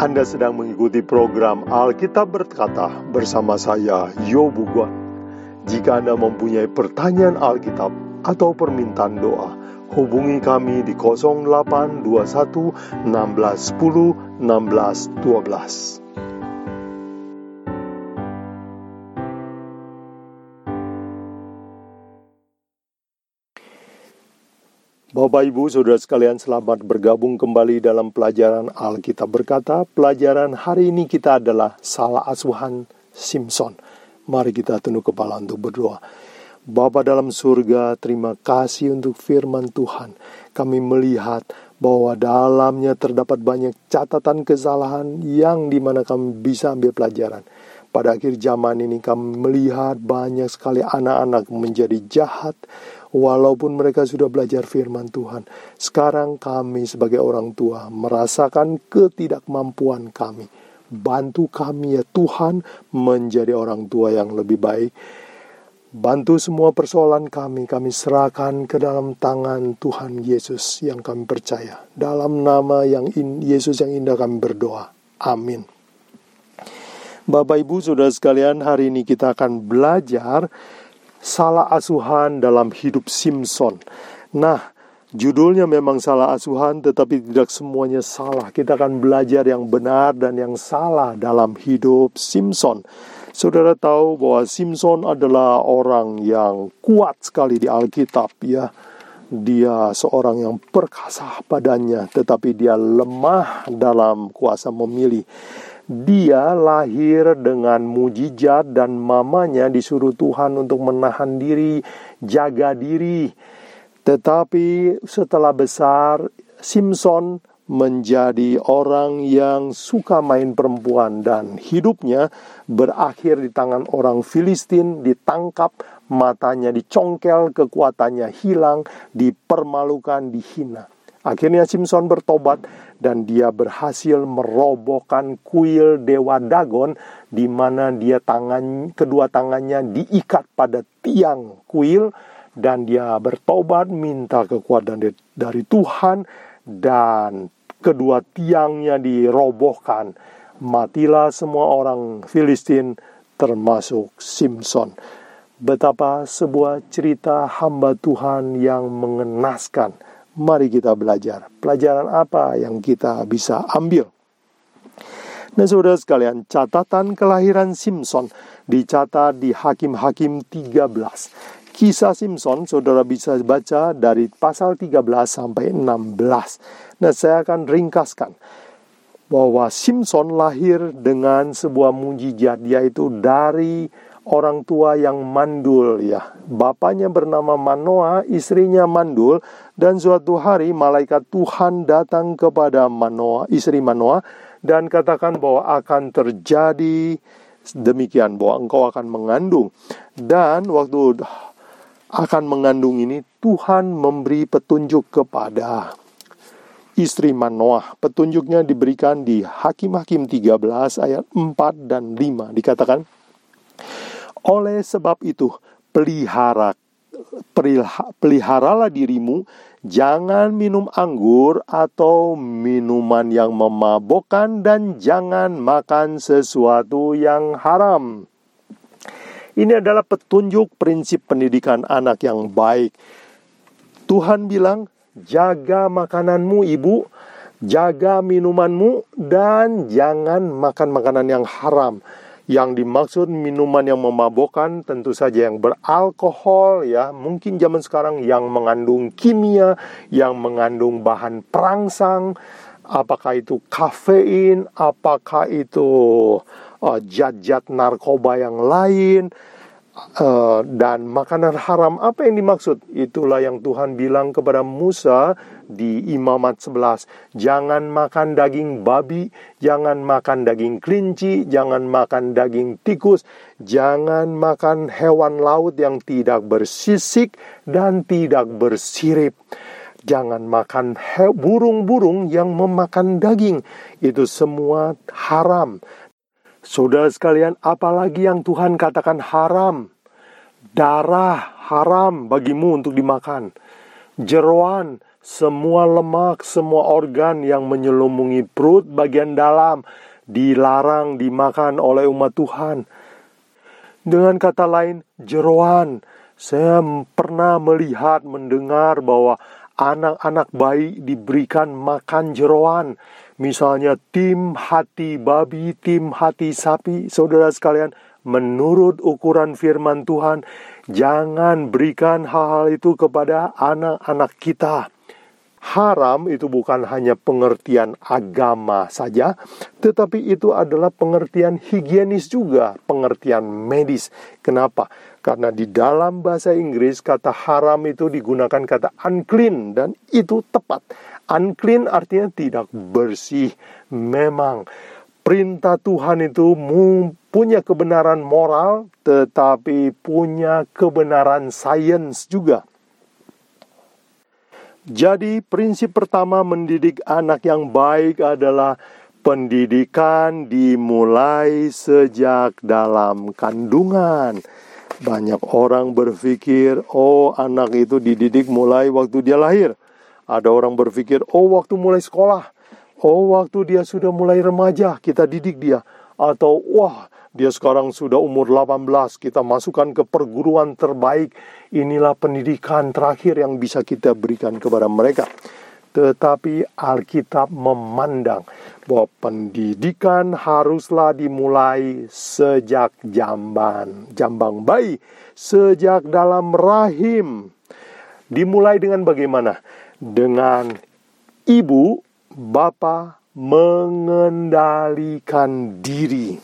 Anda sedang mengikuti program Alkitab Berkata bersama saya, Yobu Guan. Jika Anda mempunyai pertanyaan Alkitab atau permintaan doa, hubungi kami di 0821 1610 1612. Bapak Ibu Saudara sekalian selamat bergabung kembali dalam pelajaran Alkitab berkata. Pelajaran hari ini kita adalah salah asuhan Simpson. Mari kita tunduk kepala untuk berdoa. Bapa dalam surga terima kasih untuk firman Tuhan. Kami melihat bahwa dalamnya terdapat banyak catatan kesalahan yang di mana kami bisa ambil pelajaran. Pada akhir zaman ini kami melihat banyak sekali anak-anak menjadi jahat walaupun mereka sudah belajar firman Tuhan. Sekarang kami sebagai orang tua merasakan ketidakmampuan kami. Bantu kami ya Tuhan menjadi orang tua yang lebih baik. Bantu semua persoalan kami, kami serahkan ke dalam tangan Tuhan Yesus yang kami percaya. Dalam nama yang in, Yesus yang indah kami berdoa. Amin. Bapak Ibu Saudara sekalian, hari ini kita akan belajar salah asuhan dalam hidup Simpson. Nah, judulnya memang salah asuhan tetapi tidak semuanya salah. Kita akan belajar yang benar dan yang salah dalam hidup Simpson. Saudara tahu bahwa Simpson adalah orang yang kuat sekali di Alkitab ya. Dia seorang yang perkasa padanya tetapi dia lemah dalam kuasa memilih. Dia lahir dengan mujizat dan mamanya disuruh Tuhan untuk menahan diri, jaga diri. Tetapi setelah besar, Simpson menjadi orang yang suka main perempuan dan hidupnya berakhir di tangan orang Filistin, ditangkap, matanya dicongkel, kekuatannya hilang, dipermalukan, dihina. Akhirnya Simpson bertobat dan dia berhasil merobohkan kuil dewa Dagon di mana dia tangan kedua tangannya diikat pada tiang kuil dan dia bertobat minta kekuatan dari Tuhan dan kedua tiangnya dirobohkan. Matilah semua orang Filistin termasuk Simpson. Betapa sebuah cerita hamba Tuhan yang mengenaskan Mari kita belajar. Pelajaran apa yang kita bisa ambil? Nah, saudara sekalian, catatan kelahiran Simpson dicatat di Hakim-Hakim 13. Kisah Simpson, saudara bisa baca dari pasal 13 sampai 16. Nah, saya akan ringkaskan bahwa Simpson lahir dengan sebuah mujizat, yaitu dari orang tua yang mandul ya. Bapaknya bernama Manoa, istrinya mandul dan suatu hari malaikat Tuhan datang kepada Manoa, istri Manoa dan katakan bahwa akan terjadi demikian bahwa engkau akan mengandung. Dan waktu akan mengandung ini Tuhan memberi petunjuk kepada istri Manoah. Petunjuknya diberikan di Hakim-Hakim 13 ayat 4 dan 5. Dikatakan, oleh sebab itu, pelihara peliharalah dirimu, jangan minum anggur atau minuman yang memabokkan dan jangan makan sesuatu yang haram. Ini adalah petunjuk prinsip pendidikan anak yang baik. Tuhan bilang, jaga makananmu ibu, jaga minumanmu, dan jangan makan makanan yang haram. Yang dimaksud minuman yang memabokkan tentu saja yang beralkohol ya, mungkin zaman sekarang yang mengandung kimia, yang mengandung bahan perangsang, apakah itu kafein, apakah itu uh, narkoba yang lain, uh, dan makanan haram apa yang dimaksud? Itulah yang Tuhan bilang kepada Musa di Imamat 11. Jangan makan daging babi, jangan makan daging kelinci, jangan makan daging tikus, jangan makan hewan laut yang tidak bersisik dan tidak bersirip. Jangan makan burung-burung yang memakan daging. Itu semua haram. Saudara sekalian, apalagi yang Tuhan katakan haram? Darah haram bagimu untuk dimakan. Jeroan semua lemak, semua organ yang menyelubungi perut bagian dalam dilarang dimakan oleh umat Tuhan. Dengan kata lain, jeroan. Saya pernah melihat, mendengar bahwa anak-anak bayi diberikan makan jeroan. Misalnya tim hati babi, tim hati sapi. Saudara sekalian, menurut ukuran firman Tuhan, jangan berikan hal-hal itu kepada anak-anak kita. Haram itu bukan hanya pengertian agama saja, tetapi itu adalah pengertian higienis juga, pengertian medis. Kenapa? Karena di dalam bahasa Inggris kata haram itu digunakan kata unclean dan itu tepat. Unclean artinya tidak bersih. Memang perintah Tuhan itu punya kebenaran moral tetapi punya kebenaran sains juga. Jadi, prinsip pertama mendidik anak yang baik adalah pendidikan dimulai sejak dalam kandungan. Banyak orang berpikir, "Oh, anak itu dididik mulai waktu dia lahir." Ada orang berpikir, "Oh, waktu mulai sekolah." Oh, waktu dia sudah mulai remaja, kita didik dia. Atau, "Wah, dia sekarang sudah umur 18, kita masukkan ke perguruan terbaik. Inilah pendidikan terakhir yang bisa kita berikan kepada mereka. Tetapi Alkitab memandang bahwa pendidikan haruslah dimulai sejak jamban, jambang bayi, sejak dalam rahim. Dimulai dengan bagaimana? Dengan ibu, bapak mengendalikan diri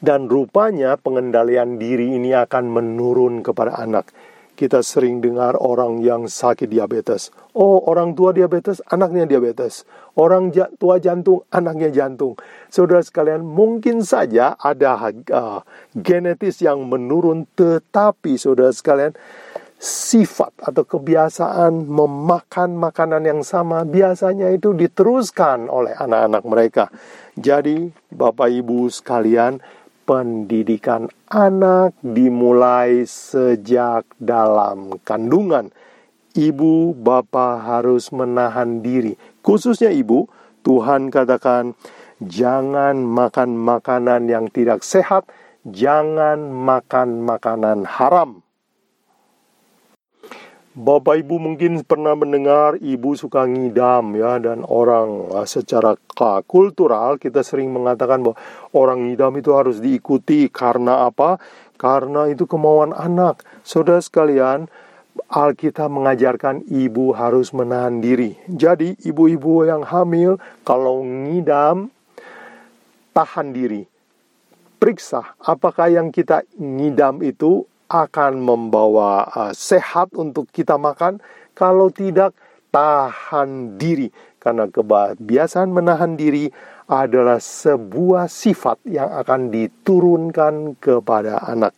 dan rupanya pengendalian diri ini akan menurun kepada anak. Kita sering dengar orang yang sakit diabetes. Oh, orang tua diabetes, anaknya diabetes. Orang tua jantung, anaknya jantung. Saudara sekalian, mungkin saja ada uh, genetis yang menurun, tetapi saudara sekalian, sifat atau kebiasaan memakan makanan yang sama biasanya itu diteruskan oleh anak-anak mereka. Jadi, Bapak Ibu sekalian, pendidikan anak dimulai sejak dalam kandungan. Ibu bapak harus menahan diri, khususnya ibu. Tuhan katakan, jangan makan makanan yang tidak sehat, jangan makan makanan haram. Bapak Ibu mungkin pernah mendengar ibu suka ngidam ya dan orang uh, secara kultural kita sering mengatakan bahwa orang ngidam itu harus diikuti karena apa? Karena itu kemauan anak. Saudara sekalian, Alkitab mengajarkan ibu harus menahan diri. Jadi ibu-ibu yang hamil kalau ngidam tahan diri. Periksa apakah yang kita ngidam itu akan membawa uh, sehat untuk kita makan. Kalau tidak, tahan diri. Karena kebiasaan menahan diri adalah sebuah sifat yang akan diturunkan kepada anak.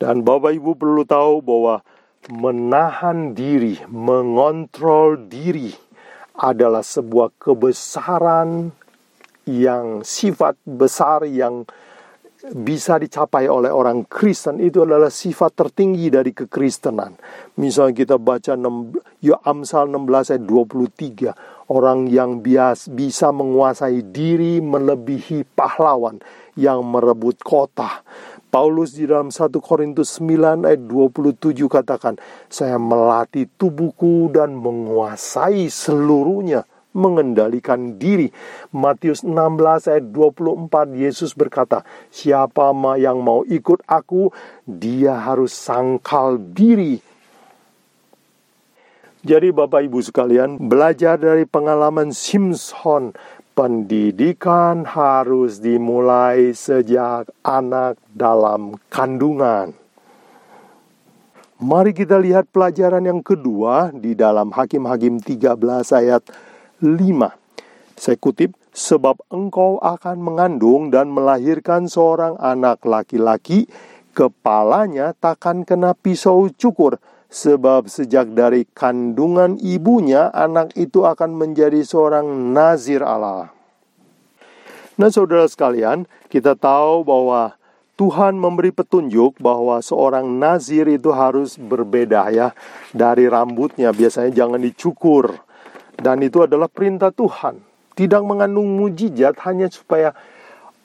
Dan Bapak Ibu perlu tahu bahwa menahan diri, mengontrol diri adalah sebuah kebesaran yang sifat besar yang bisa dicapai oleh orang Kristen itu adalah sifat tertinggi dari kekristenan. Misalnya kita baca 6, ya Amsal 16 ayat 23, orang yang bias, bisa menguasai diri melebihi pahlawan yang merebut kota. Paulus di dalam 1 Korintus 9 ayat 27 katakan, saya melatih tubuhku dan menguasai seluruhnya mengendalikan diri. Matius 16 ayat 24 Yesus berkata, "Siapa yang mau ikut aku, dia harus sangkal diri." Jadi Bapak Ibu sekalian, belajar dari pengalaman Simpson, pendidikan harus dimulai sejak anak dalam kandungan. Mari kita lihat pelajaran yang kedua di dalam Hakim-Hakim 13 ayat 5. Saya kutip, sebab engkau akan mengandung dan melahirkan seorang anak laki-laki, kepalanya takkan kena pisau cukur, sebab sejak dari kandungan ibunya anak itu akan menjadi seorang nazir Allah. Nah saudara sekalian, kita tahu bahwa Tuhan memberi petunjuk bahwa seorang nazir itu harus berbeda ya dari rambutnya. Biasanya jangan dicukur dan itu adalah perintah Tuhan tidak mengandung mujizat hanya supaya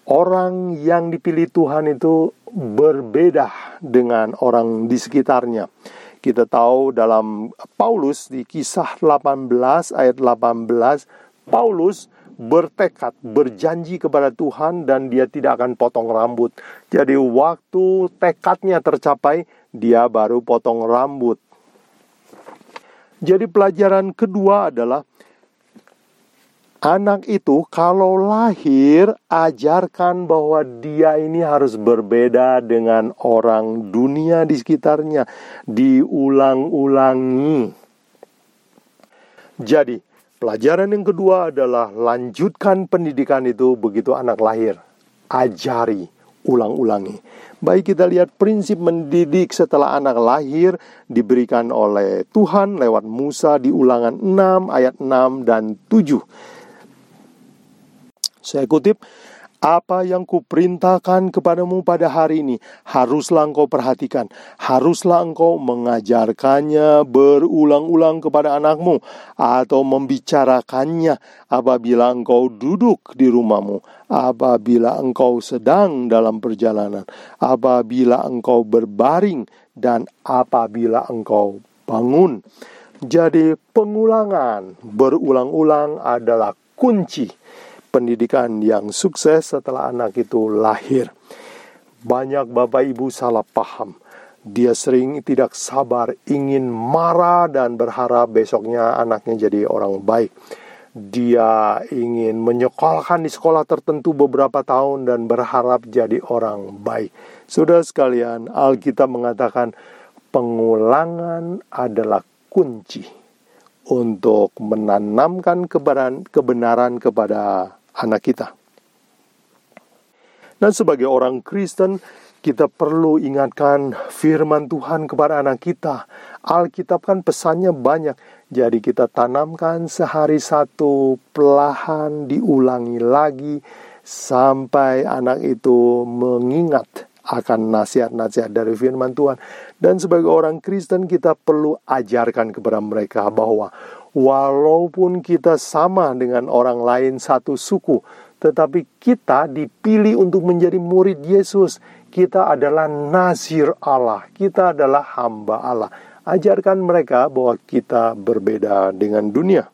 orang yang dipilih Tuhan itu berbeda dengan orang di sekitarnya. Kita tahu dalam Paulus di kisah 18 ayat 18 Paulus bertekad, berjanji kepada Tuhan dan dia tidak akan potong rambut. Jadi waktu tekadnya tercapai, dia baru potong rambut. Jadi pelajaran kedua adalah anak itu kalau lahir ajarkan bahwa dia ini harus berbeda dengan orang dunia di sekitarnya, diulang-ulangi. Jadi, Pelajaran yang kedua adalah lanjutkan pendidikan itu begitu anak lahir. Ajari, ulang-ulangi. Baik kita lihat prinsip mendidik setelah anak lahir diberikan oleh Tuhan lewat Musa di ulangan 6 ayat 6 dan 7. Saya kutip, apa yang kuperintahkan kepadamu pada hari ini haruslah engkau perhatikan, haruslah engkau mengajarkannya berulang-ulang kepada anakmu atau membicarakannya apabila engkau duduk di rumahmu, apabila engkau sedang dalam perjalanan, apabila engkau berbaring dan apabila engkau bangun. Jadi pengulangan berulang-ulang adalah kunci pendidikan yang sukses setelah anak itu lahir. Banyak bapak ibu salah paham. Dia sering tidak sabar, ingin marah dan berharap besoknya anaknya jadi orang baik. Dia ingin menyekolahkan di sekolah tertentu beberapa tahun dan berharap jadi orang baik. Sudah sekalian, Alkitab mengatakan pengulangan adalah kunci untuk menanamkan kebenaran, kebenaran kepada anak kita. Dan sebagai orang Kristen, kita perlu ingatkan firman Tuhan kepada anak kita. Alkitab kan pesannya banyak, jadi kita tanamkan sehari satu, pelahan diulangi lagi sampai anak itu mengingat akan nasihat-nasihat dari firman Tuhan. Dan sebagai orang Kristen kita perlu ajarkan kepada mereka bahwa walaupun kita sama dengan orang lain satu suku, tetapi kita dipilih untuk menjadi murid Yesus. Kita adalah nazir Allah, kita adalah hamba Allah. Ajarkan mereka bahwa kita berbeda dengan dunia.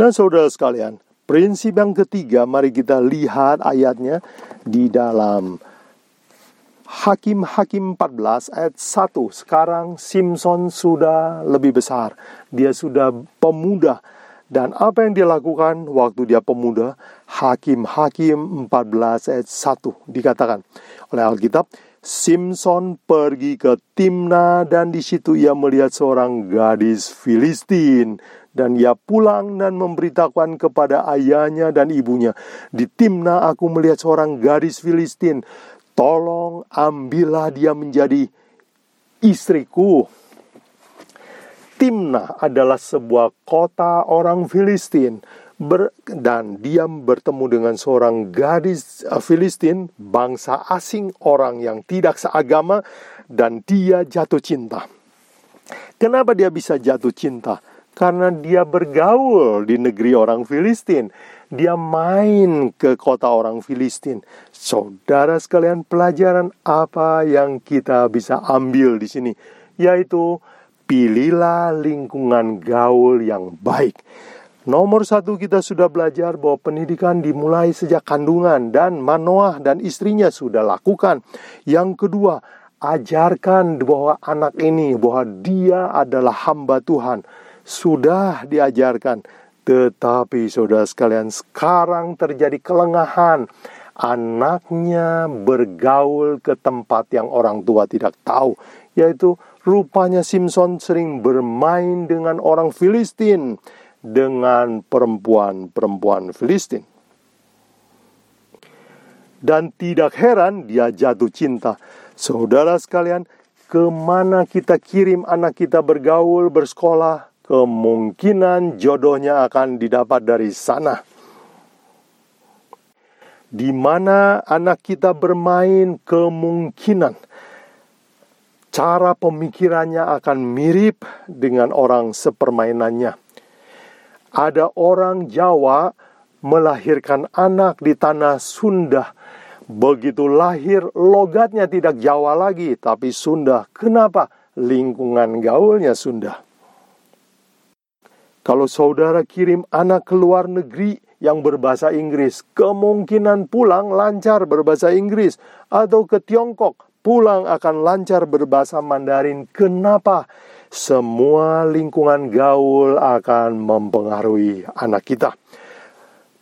Nah, saudara sekalian, prinsip yang ketiga, mari kita lihat ayatnya di dalam Hakim-Hakim 14 ayat 1 Sekarang Simpson sudah lebih besar. Dia sudah pemuda. Dan apa yang dia lakukan waktu dia pemuda? Hakim-Hakim 14 ayat 1 Dikatakan oleh Alkitab Simpson pergi ke Timna dan di situ ia melihat seorang gadis Filistin. Dan ia pulang dan memberitahukan kepada ayahnya dan ibunya di Timna aku melihat seorang gadis Filistin Tolong ambillah dia menjadi istriku. Timna adalah sebuah kota orang Filistin ber, dan dia bertemu dengan seorang gadis eh, Filistin, bangsa asing, orang yang tidak seagama, dan dia jatuh cinta. Kenapa dia bisa jatuh cinta? Karena dia bergaul di negeri orang Filistin dia main ke kota orang Filistin. Saudara sekalian, pelajaran apa yang kita bisa ambil di sini? Yaitu, pilihlah lingkungan gaul yang baik. Nomor satu kita sudah belajar bahwa pendidikan dimulai sejak kandungan dan Manoah dan istrinya sudah lakukan. Yang kedua, ajarkan bahwa anak ini bahwa dia adalah hamba Tuhan. Sudah diajarkan tetapi saudara sekalian sekarang terjadi kelengahan. Anaknya bergaul ke tempat yang orang tua tidak tahu Yaitu rupanya Simpson sering bermain dengan orang Filistin Dengan perempuan-perempuan Filistin. Dan tidak heran dia jatuh cinta. Saudara sekalian, ke mana kita kirim anak kita bergaul, bersekolah, kemungkinan jodohnya akan didapat dari sana. di mana anak kita bermain kemungkinan cara pemikirannya akan mirip dengan orang sepermainannya. Ada orang Jawa melahirkan anak di tanah Sunda. Begitu lahir, logatnya tidak Jawa lagi, tapi Sunda. Kenapa? Lingkungan gaulnya Sunda. Kalau saudara kirim anak ke luar negeri yang berbahasa Inggris, kemungkinan pulang lancar berbahasa Inggris, atau ke Tiongkok, pulang akan lancar berbahasa Mandarin. Kenapa? Semua lingkungan gaul akan mempengaruhi anak kita.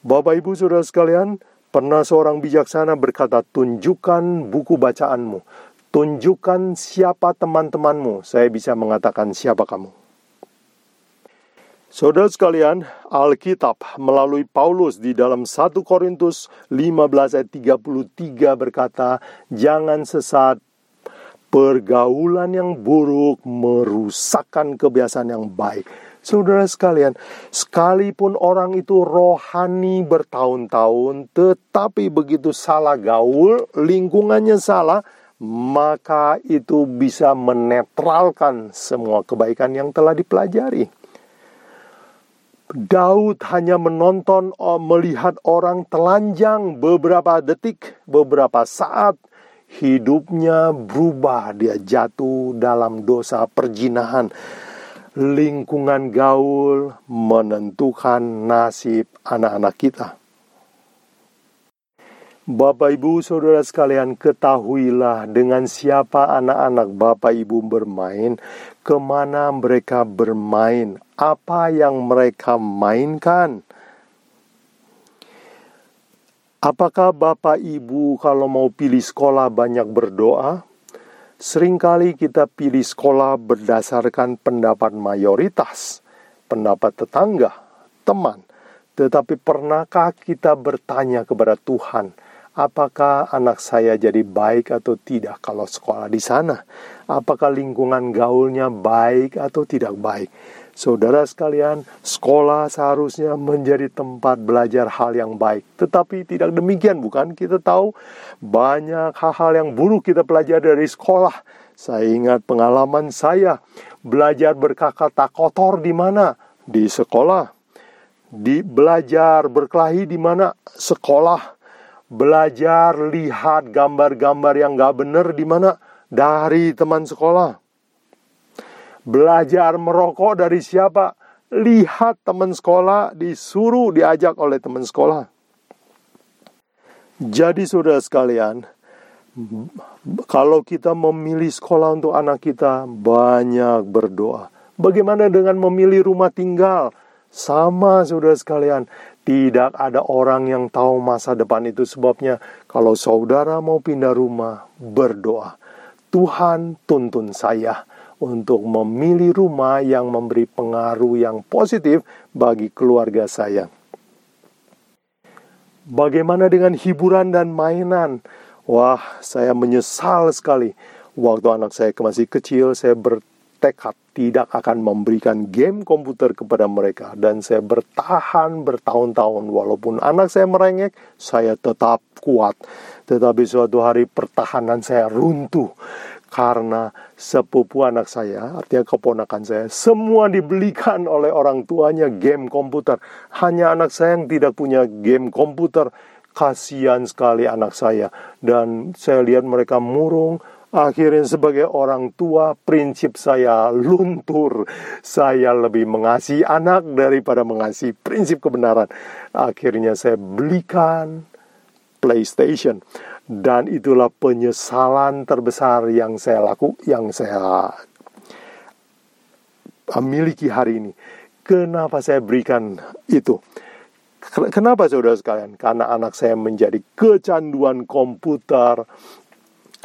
Bapak Ibu Saudara sekalian, pernah seorang bijaksana berkata, "Tunjukkan buku bacaanmu, tunjukkan siapa teman-temanmu." Saya bisa mengatakan siapa kamu. Saudara sekalian, Alkitab melalui Paulus di dalam 1 Korintus 15 ayat 33 berkata, "Jangan sesat pergaulan yang buruk merusakkan kebiasaan yang baik." Saudara sekalian, sekalipun orang itu rohani bertahun-tahun, tetapi begitu salah gaul, lingkungannya salah, maka itu bisa menetralkan semua kebaikan yang telah dipelajari. Daud hanya menonton oh, melihat orang telanjang beberapa detik, beberapa saat hidupnya berubah, dia jatuh dalam dosa perjinahan. Lingkungan gaul menentukan nasib anak-anak kita. Bapak Ibu Saudara sekalian ketahuilah dengan siapa anak-anak Bapak Ibu bermain, ke mana mereka bermain, apa yang mereka mainkan. Apakah Bapak Ibu kalau mau pilih sekolah banyak berdoa? Seringkali kita pilih sekolah berdasarkan pendapat mayoritas, pendapat tetangga, teman. Tetapi pernahkah kita bertanya kepada Tuhan, apakah anak saya jadi baik atau tidak kalau sekolah di sana? Apakah lingkungan gaulnya baik atau tidak baik? Saudara sekalian, sekolah seharusnya menjadi tempat belajar hal yang baik. Tetapi tidak demikian, bukan? Kita tahu banyak hal-hal yang buruk kita pelajari dari sekolah. Saya ingat pengalaman saya belajar berkata kotor di mana? Di sekolah. Di belajar berkelahi di mana? Sekolah belajar lihat gambar-gambar yang gak benar di mana dari teman sekolah. Belajar merokok dari siapa? Lihat teman sekolah disuruh diajak oleh teman sekolah. Jadi saudara sekalian, kalau kita memilih sekolah untuk anak kita, banyak berdoa. Bagaimana dengan memilih rumah tinggal? Sama saudara sekalian, tidak ada orang yang tahu masa depan itu sebabnya kalau saudara mau pindah rumah, berdoa. Tuhan tuntun saya untuk memilih rumah yang memberi pengaruh yang positif bagi keluarga saya. Bagaimana dengan hiburan dan mainan? Wah, saya menyesal sekali. Waktu anak saya masih kecil, saya ber tekad tidak akan memberikan game komputer kepada mereka. Dan saya bertahan bertahun-tahun. Walaupun anak saya merengek saya tetap kuat. Tetapi suatu hari pertahanan saya runtuh. Karena sepupu anak saya artinya keponakan saya semua dibelikan oleh orang tuanya game komputer. Hanya anak saya yang tidak punya game komputer. Kasihan sekali anak saya. Dan saya lihat mereka murung Akhirnya sebagai orang tua prinsip saya luntur. Saya lebih mengasihi anak daripada mengasihi prinsip kebenaran. Akhirnya saya belikan PlayStation dan itulah penyesalan terbesar yang saya laku yang saya miliki hari ini. Kenapa saya berikan itu? Kenapa saudara sekalian? Karena anak saya menjadi kecanduan komputer,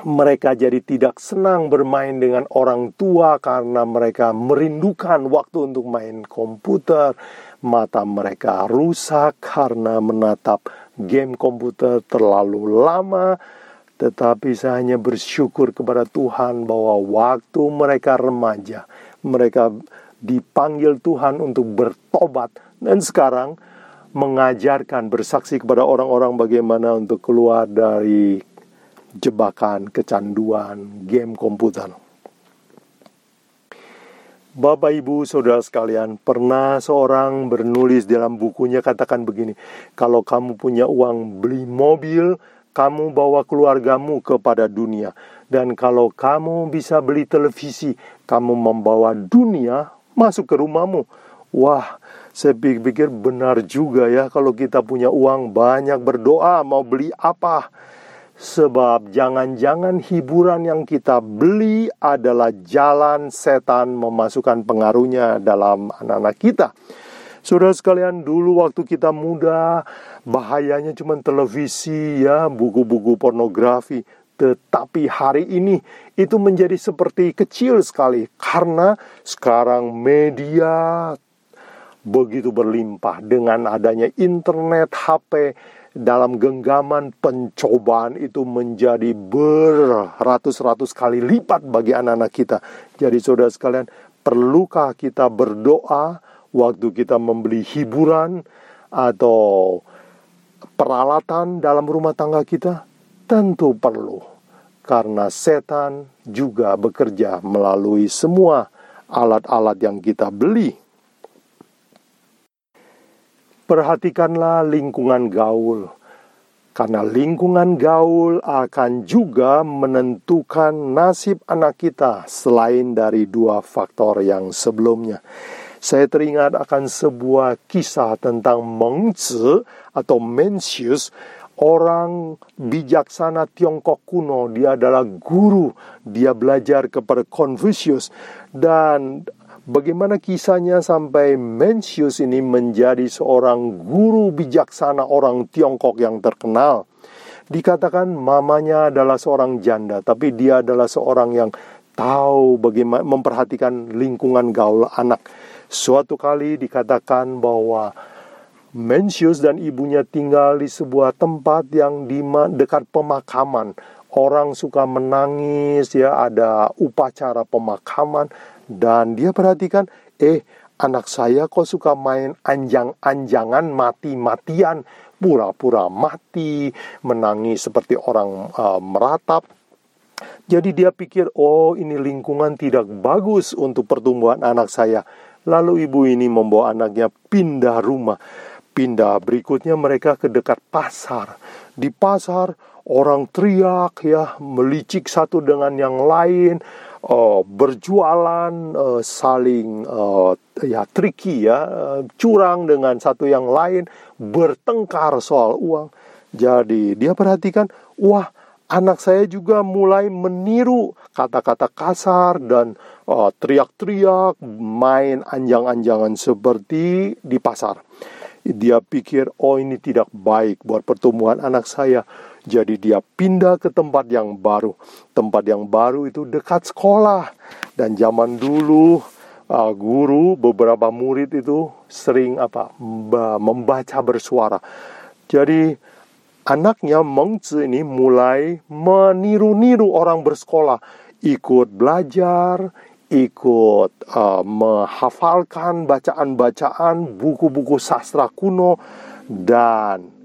mereka jadi tidak senang bermain dengan orang tua karena mereka merindukan waktu untuk main komputer. Mata mereka rusak karena menatap game komputer terlalu lama. Tetapi saya hanya bersyukur kepada Tuhan bahwa waktu mereka remaja, mereka dipanggil Tuhan untuk bertobat. Dan sekarang mengajarkan, bersaksi kepada orang-orang bagaimana untuk keluar dari jebakan, kecanduan, game komputer. Bapak, Ibu, Saudara sekalian, pernah seorang bernulis dalam bukunya katakan begini, kalau kamu punya uang beli mobil, kamu bawa keluargamu kepada dunia. Dan kalau kamu bisa beli televisi, kamu membawa dunia masuk ke rumahmu. Wah, saya pikir benar juga ya kalau kita punya uang banyak berdoa mau beli apa Sebab jangan-jangan hiburan yang kita beli adalah jalan setan memasukkan pengaruhnya dalam anak-anak kita. Saudara sekalian, dulu waktu kita muda, bahayanya cuma televisi ya, buku-buku pornografi. Tetapi hari ini itu menjadi seperti kecil sekali karena sekarang media begitu berlimpah dengan adanya internet, HP, dalam genggaman pencobaan itu menjadi beratus-ratus kali lipat bagi anak-anak kita. Jadi saudara sekalian, perlukah kita berdoa waktu kita membeli hiburan atau peralatan dalam rumah tangga kita? Tentu perlu. Karena setan juga bekerja melalui semua alat-alat yang kita beli Perhatikanlah lingkungan gaul, karena lingkungan gaul akan juga menentukan nasib anak kita selain dari dua faktor yang sebelumnya. Saya teringat akan sebuah kisah tentang Meng Zi atau Mencius, orang bijaksana Tiongkok kuno. Dia adalah guru, dia belajar kepada Confucius dan Bagaimana kisahnya sampai Mencius ini menjadi seorang guru bijaksana orang Tiongkok yang terkenal. Dikatakan mamanya adalah seorang janda, tapi dia adalah seorang yang tahu bagaimana memperhatikan lingkungan gaul anak. Suatu kali dikatakan bahwa Mencius dan ibunya tinggal di sebuah tempat yang di dekat pemakaman. Orang suka menangis ya, ada upacara pemakaman dan dia perhatikan, eh anak saya kok suka main anjang-anjangan mati-matian, pura-pura mati, menangis seperti orang uh, meratap. Jadi dia pikir, oh ini lingkungan tidak bagus untuk pertumbuhan anak saya. Lalu ibu ini membawa anaknya pindah rumah. Pindah berikutnya mereka ke dekat pasar. Di pasar orang teriak ya, melicik satu dengan yang lain uh, berjualan uh, saling uh, ya tricky ya curang dengan satu yang lain bertengkar soal uang. Jadi dia perhatikan wah anak saya juga mulai meniru kata-kata kasar dan uh, teriak-teriak main anjang-anjangan seperti di pasar. Dia pikir oh ini tidak baik buat pertumbuhan anak saya jadi dia pindah ke tempat yang baru. Tempat yang baru itu dekat sekolah. Dan zaman dulu uh, guru beberapa murid itu sering apa membaca bersuara. Jadi anaknya Mengzi ini mulai meniru-niru orang bersekolah, ikut belajar, ikut uh, menghafalkan bacaan-bacaan buku-buku sastra kuno dan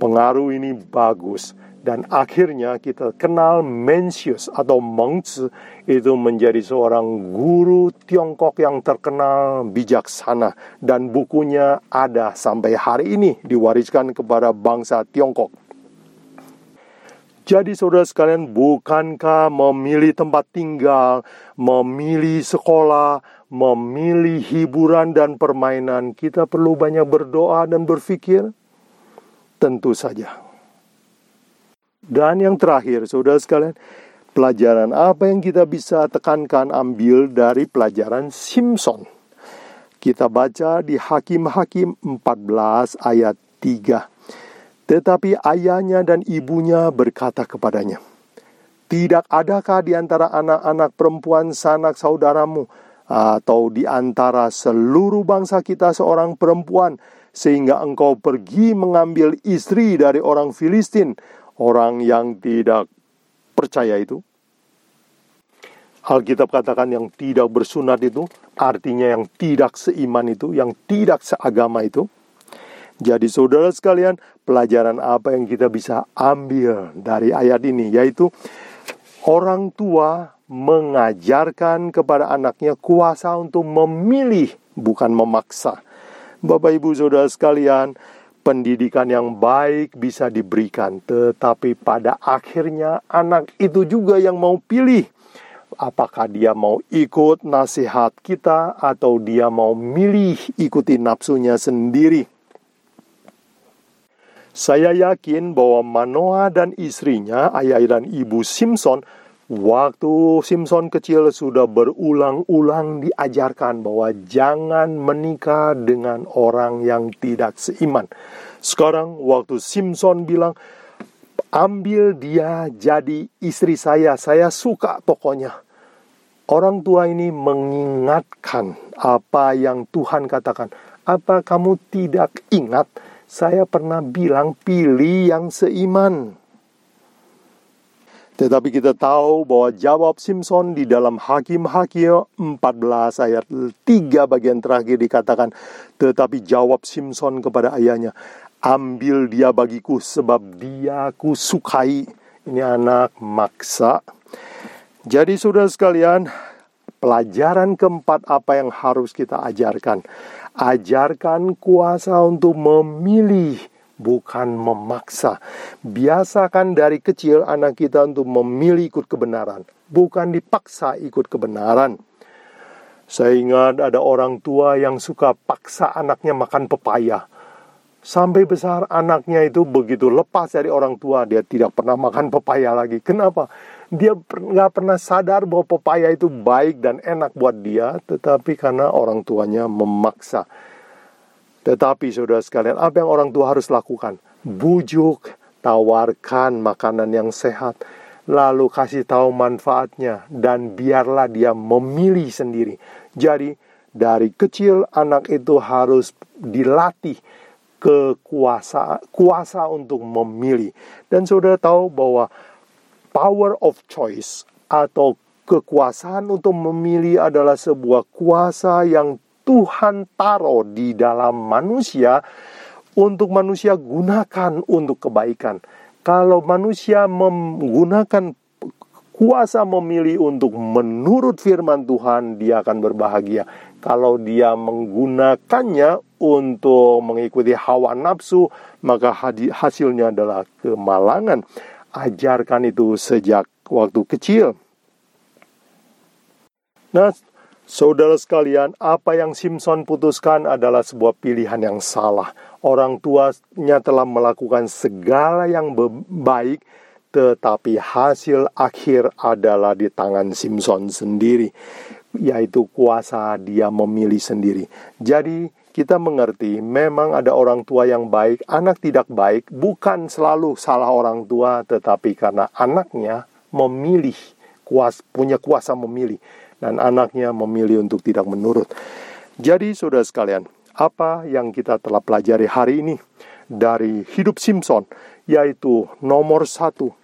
pengaruh ini bagus dan akhirnya kita kenal Mencius atau Mengzi itu menjadi seorang guru Tiongkok yang terkenal bijaksana dan bukunya ada sampai hari ini diwariskan kepada bangsa Tiongkok. Jadi saudara sekalian, bukankah memilih tempat tinggal, memilih sekolah, memilih hiburan dan permainan, kita perlu banyak berdoa dan berpikir? Tentu saja. Dan yang terakhir, saudara sekalian, pelajaran apa yang kita bisa tekankan ambil dari pelajaran Simpson? Kita baca di Hakim-Hakim 14 ayat 3. Tetapi ayahnya dan ibunya berkata kepadanya, Tidak adakah di antara anak-anak perempuan sanak saudaramu atau di antara seluruh bangsa kita seorang perempuan sehingga engkau pergi mengambil istri dari orang Filistin, orang yang tidak percaya itu. Alkitab katakan yang tidak bersunat itu artinya yang tidak seiman itu, yang tidak seagama itu. Jadi saudara sekalian, pelajaran apa yang kita bisa ambil dari ayat ini yaitu orang tua mengajarkan kepada anaknya kuasa untuk memilih bukan memaksa. Bapak Ibu Saudara sekalian, pendidikan yang baik bisa diberikan, tetapi pada akhirnya anak itu juga yang mau pilih apakah dia mau ikut nasihat kita atau dia mau milih ikuti nafsunya sendiri. Saya yakin bahwa Manoa dan istrinya, ayah dan ibu Simpson, waktu Simpson kecil sudah berulang-ulang diajarkan bahwa jangan menikah dengan orang yang tidak seiman. Sekarang waktu Simpson bilang, ambil dia jadi istri saya, saya suka pokoknya. Orang tua ini mengingatkan apa yang Tuhan katakan. Apa kamu tidak ingat? Saya pernah bilang pilih yang seiman. Tetapi kita tahu bahwa jawab Simpson di dalam Hakim-Hakim 14 ayat 3 bagian terakhir dikatakan, tetapi jawab Simpson kepada ayahnya, ambil dia bagiku sebab dia ku sukai. Ini anak maksa. Jadi saudara sekalian, pelajaran keempat apa yang harus kita ajarkan? Ajarkan kuasa untuk memilih, bukan memaksa. Biasakan dari kecil anak kita untuk memilih ikut kebenaran, bukan dipaksa ikut kebenaran. Saya ingat ada orang tua yang suka paksa anaknya makan pepaya. Sampai besar anaknya itu begitu lepas dari orang tua, dia tidak pernah makan pepaya lagi. Kenapa? Dia nggak pernah sadar bahwa pepaya itu baik dan enak buat dia, tetapi karena orang tuanya memaksa. Tetapi saudara sekalian, apa yang orang tua harus lakukan? Bujuk, tawarkan makanan yang sehat, lalu kasih tahu manfaatnya, dan biarlah dia memilih sendiri. Jadi, dari kecil anak itu harus dilatih kekuasa kuasa untuk memilih. Dan saudara tahu bahwa power of choice atau kekuasaan untuk memilih adalah sebuah kuasa yang Tuhan taruh di dalam manusia untuk manusia gunakan untuk kebaikan. Kalau manusia menggunakan kuasa memilih untuk menurut firman Tuhan, dia akan berbahagia. Kalau dia menggunakannya untuk mengikuti hawa nafsu, maka hasilnya adalah kemalangan ajarkan itu sejak waktu kecil. Nah, saudara sekalian, apa yang Simpson putuskan adalah sebuah pilihan yang salah. Orang tuanya telah melakukan segala yang baik, tetapi hasil akhir adalah di tangan Simpson sendiri, yaitu kuasa dia memilih sendiri. Jadi, kita mengerti memang ada orang tua yang baik, anak tidak baik, bukan selalu salah orang tua, tetapi karena anaknya memilih, kuas, punya kuasa memilih, dan anaknya memilih untuk tidak menurut. Jadi, saudara sekalian, apa yang kita telah pelajari hari ini dari hidup Simpson, yaitu nomor satu,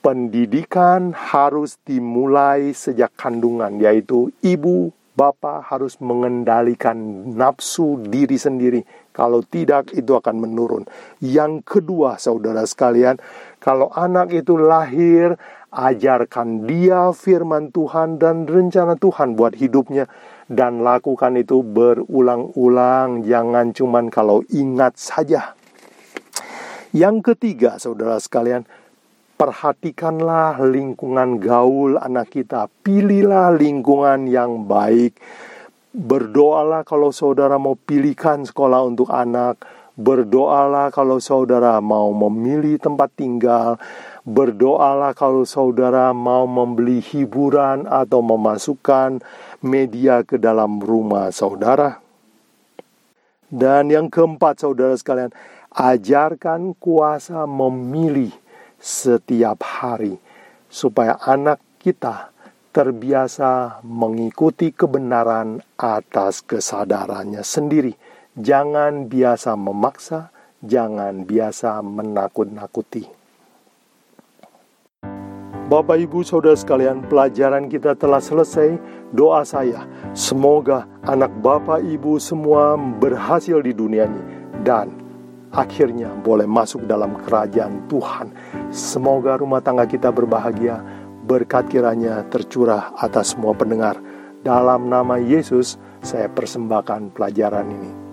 pendidikan harus dimulai sejak kandungan, yaitu ibu Bapak harus mengendalikan nafsu diri sendiri. Kalau tidak, itu akan menurun. Yang kedua, saudara sekalian, kalau anak itu lahir, ajarkan dia firman Tuhan dan rencana Tuhan buat hidupnya. Dan lakukan itu berulang-ulang, jangan cuman kalau ingat saja. Yang ketiga, saudara sekalian, perhatikanlah lingkungan gaul anak kita. Pilihlah lingkungan yang baik. Berdoalah kalau saudara mau pilihkan sekolah untuk anak. Berdoalah kalau saudara mau memilih tempat tinggal. Berdoalah kalau saudara mau membeli hiburan atau memasukkan media ke dalam rumah saudara. Dan yang keempat, saudara sekalian, ajarkan kuasa memilih setiap hari, supaya anak kita terbiasa mengikuti kebenaran atas kesadarannya sendiri. Jangan biasa memaksa, jangan biasa menakut-nakuti. Bapak, ibu, saudara sekalian, pelajaran kita telah selesai. Doa saya, semoga anak bapak, ibu semua berhasil di dunia ini, dan akhirnya boleh masuk dalam kerajaan Tuhan. Semoga rumah tangga kita berbahagia, berkat kiranya tercurah atas semua pendengar. Dalam nama Yesus, saya persembahkan pelajaran ini.